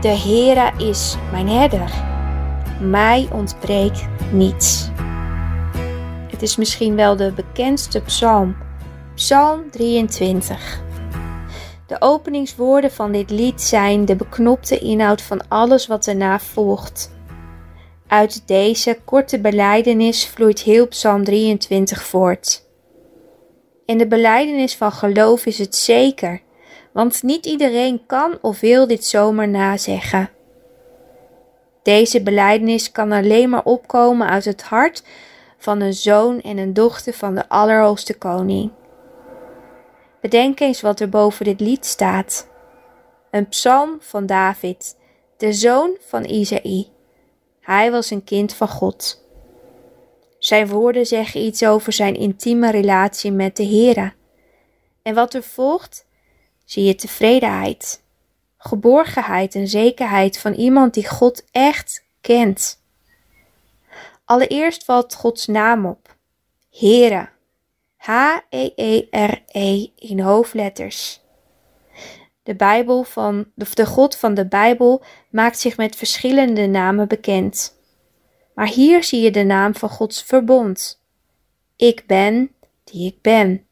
De Heere is mijn herder. Mij ontbreekt niets. Het is misschien wel de bekendste psalm, Psalm 23. De openingswoorden van dit lied zijn de beknopte inhoud van alles wat erna volgt. Uit deze korte beleidenis vloeit heel Psalm 23 voort. In de beleidenis van geloof is het zeker want niet iedereen kan of wil dit zomaar nazeggen. Deze belijdenis kan alleen maar opkomen uit het hart van een zoon en een dochter van de Allerhoogste Koning. Bedenk eens wat er boven dit lied staat. Een psalm van David, de zoon van Isaïe. Hij was een kind van God. Zijn woorden zeggen iets over zijn intieme relatie met de Heere. En wat er volgt zie je tevredenheid, geborgenheid en zekerheid van iemand die God echt kent. Allereerst valt Gods naam op. Heere. H-E-E-R-E -E in hoofdletters. De Bijbel van, de God van de Bijbel maakt zich met verschillende namen bekend. Maar hier zie je de naam van Gods verbond. Ik ben die ik ben.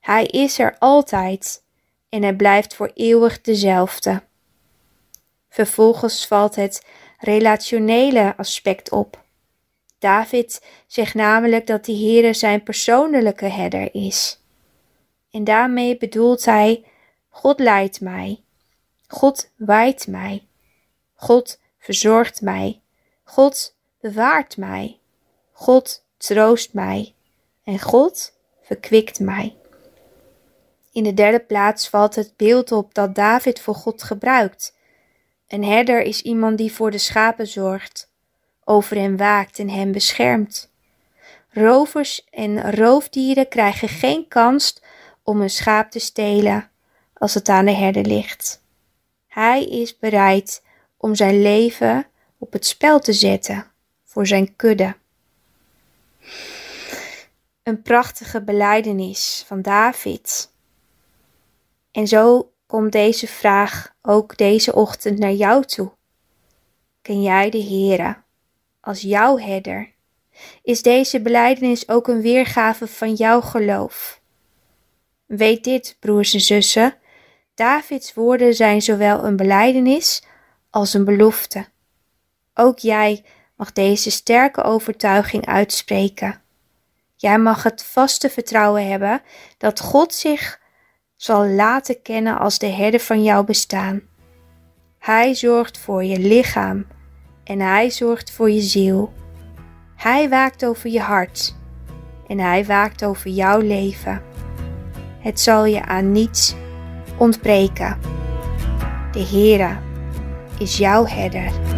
Hij is er altijd en hij blijft voor eeuwig dezelfde. Vervolgens valt het relationele aspect op. David zegt namelijk dat de Heere zijn persoonlijke herder is. En daarmee bedoelt hij: God leidt mij, God waait mij, God verzorgt mij, God bewaart mij, God troost mij en God verkwikt mij. In de derde plaats valt het beeld op dat David voor God gebruikt. Een herder is iemand die voor de schapen zorgt, over hen waakt en hen beschermt. Rovers en roofdieren krijgen geen kans om een schaap te stelen als het aan de herder ligt. Hij is bereid om zijn leven op het spel te zetten voor zijn kudde. Een prachtige beleidenis van David en zo komt deze vraag ook deze ochtend naar jou toe. Ken jij de Heere als jouw herder? Is deze belijdenis ook een weergave van jouw geloof? Weet dit, broers en zussen, Davids woorden zijn zowel een belijdenis als een belofte. Ook jij mag deze sterke overtuiging uitspreken. Jij mag het vaste vertrouwen hebben dat God zich zal laten kennen als de herder van jouw bestaan. Hij zorgt voor je lichaam en hij zorgt voor je ziel. Hij waakt over je hart en hij waakt over jouw leven. Het zal je aan niets ontbreken. De Heere is jouw herder.